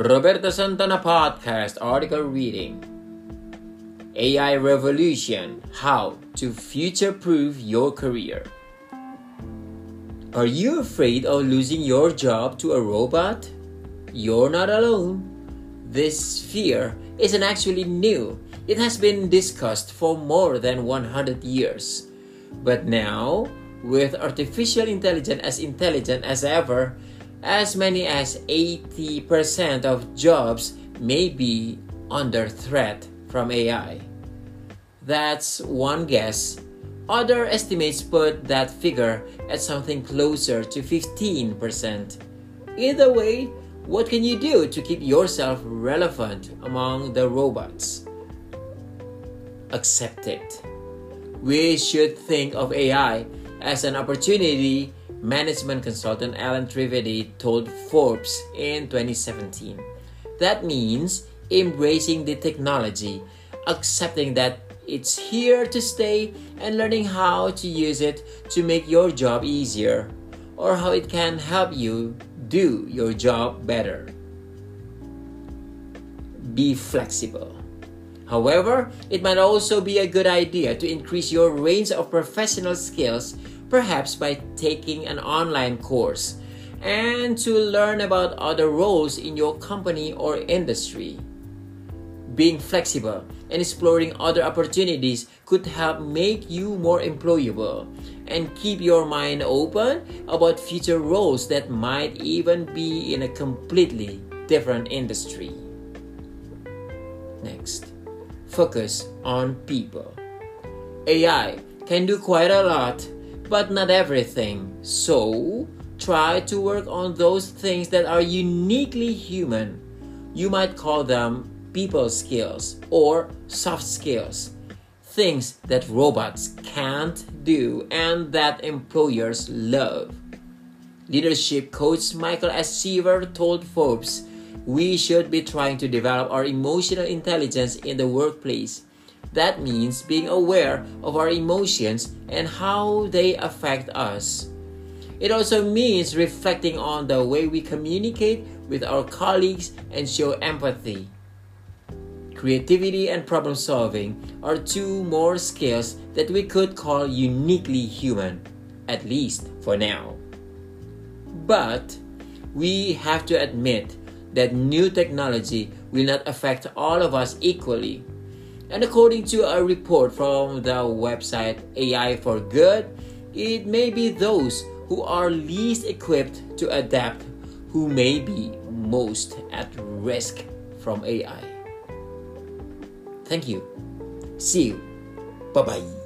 Roberto Santana Podcast Article Reading AI Revolution How to Future Proof Your Career. Are you afraid of losing your job to a robot? You're not alone. This fear isn't actually new. It has been discussed for more than 100 years. But now, with artificial intelligence as intelligent as ever, as many as 80% of jobs may be under threat from AI. That's one guess. Other estimates put that figure at something closer to 15%. Either way, what can you do to keep yourself relevant among the robots? Accept it. We should think of AI as an opportunity, management consultant Alan Trivedi told Forbes in 2017. That means embracing the technology, accepting that it's here to stay, and learning how to use it to make your job easier or how it can help you do your job better. Be flexible. However, it might also be a good idea to increase your range of professional skills, perhaps by taking an online course, and to learn about other roles in your company or industry. Being flexible and exploring other opportunities could help make you more employable and keep your mind open about future roles that might even be in a completely different industry. Next focus on people. AI can do quite a lot, but not everything. So, try to work on those things that are uniquely human. You might call them people skills or soft skills. Things that robots can't do and that employers love. Leadership coach Michael S. Seaver told Forbes we should be trying to develop our emotional intelligence in the workplace. That means being aware of our emotions and how they affect us. It also means reflecting on the way we communicate with our colleagues and show empathy. Creativity and problem solving are two more skills that we could call uniquely human, at least for now. But we have to admit that new technology will not affect all of us equally. And according to a report from the website AI for Good, it may be those who are least equipped to adapt who may be most at risk from AI. Thank you. See you. Bye bye.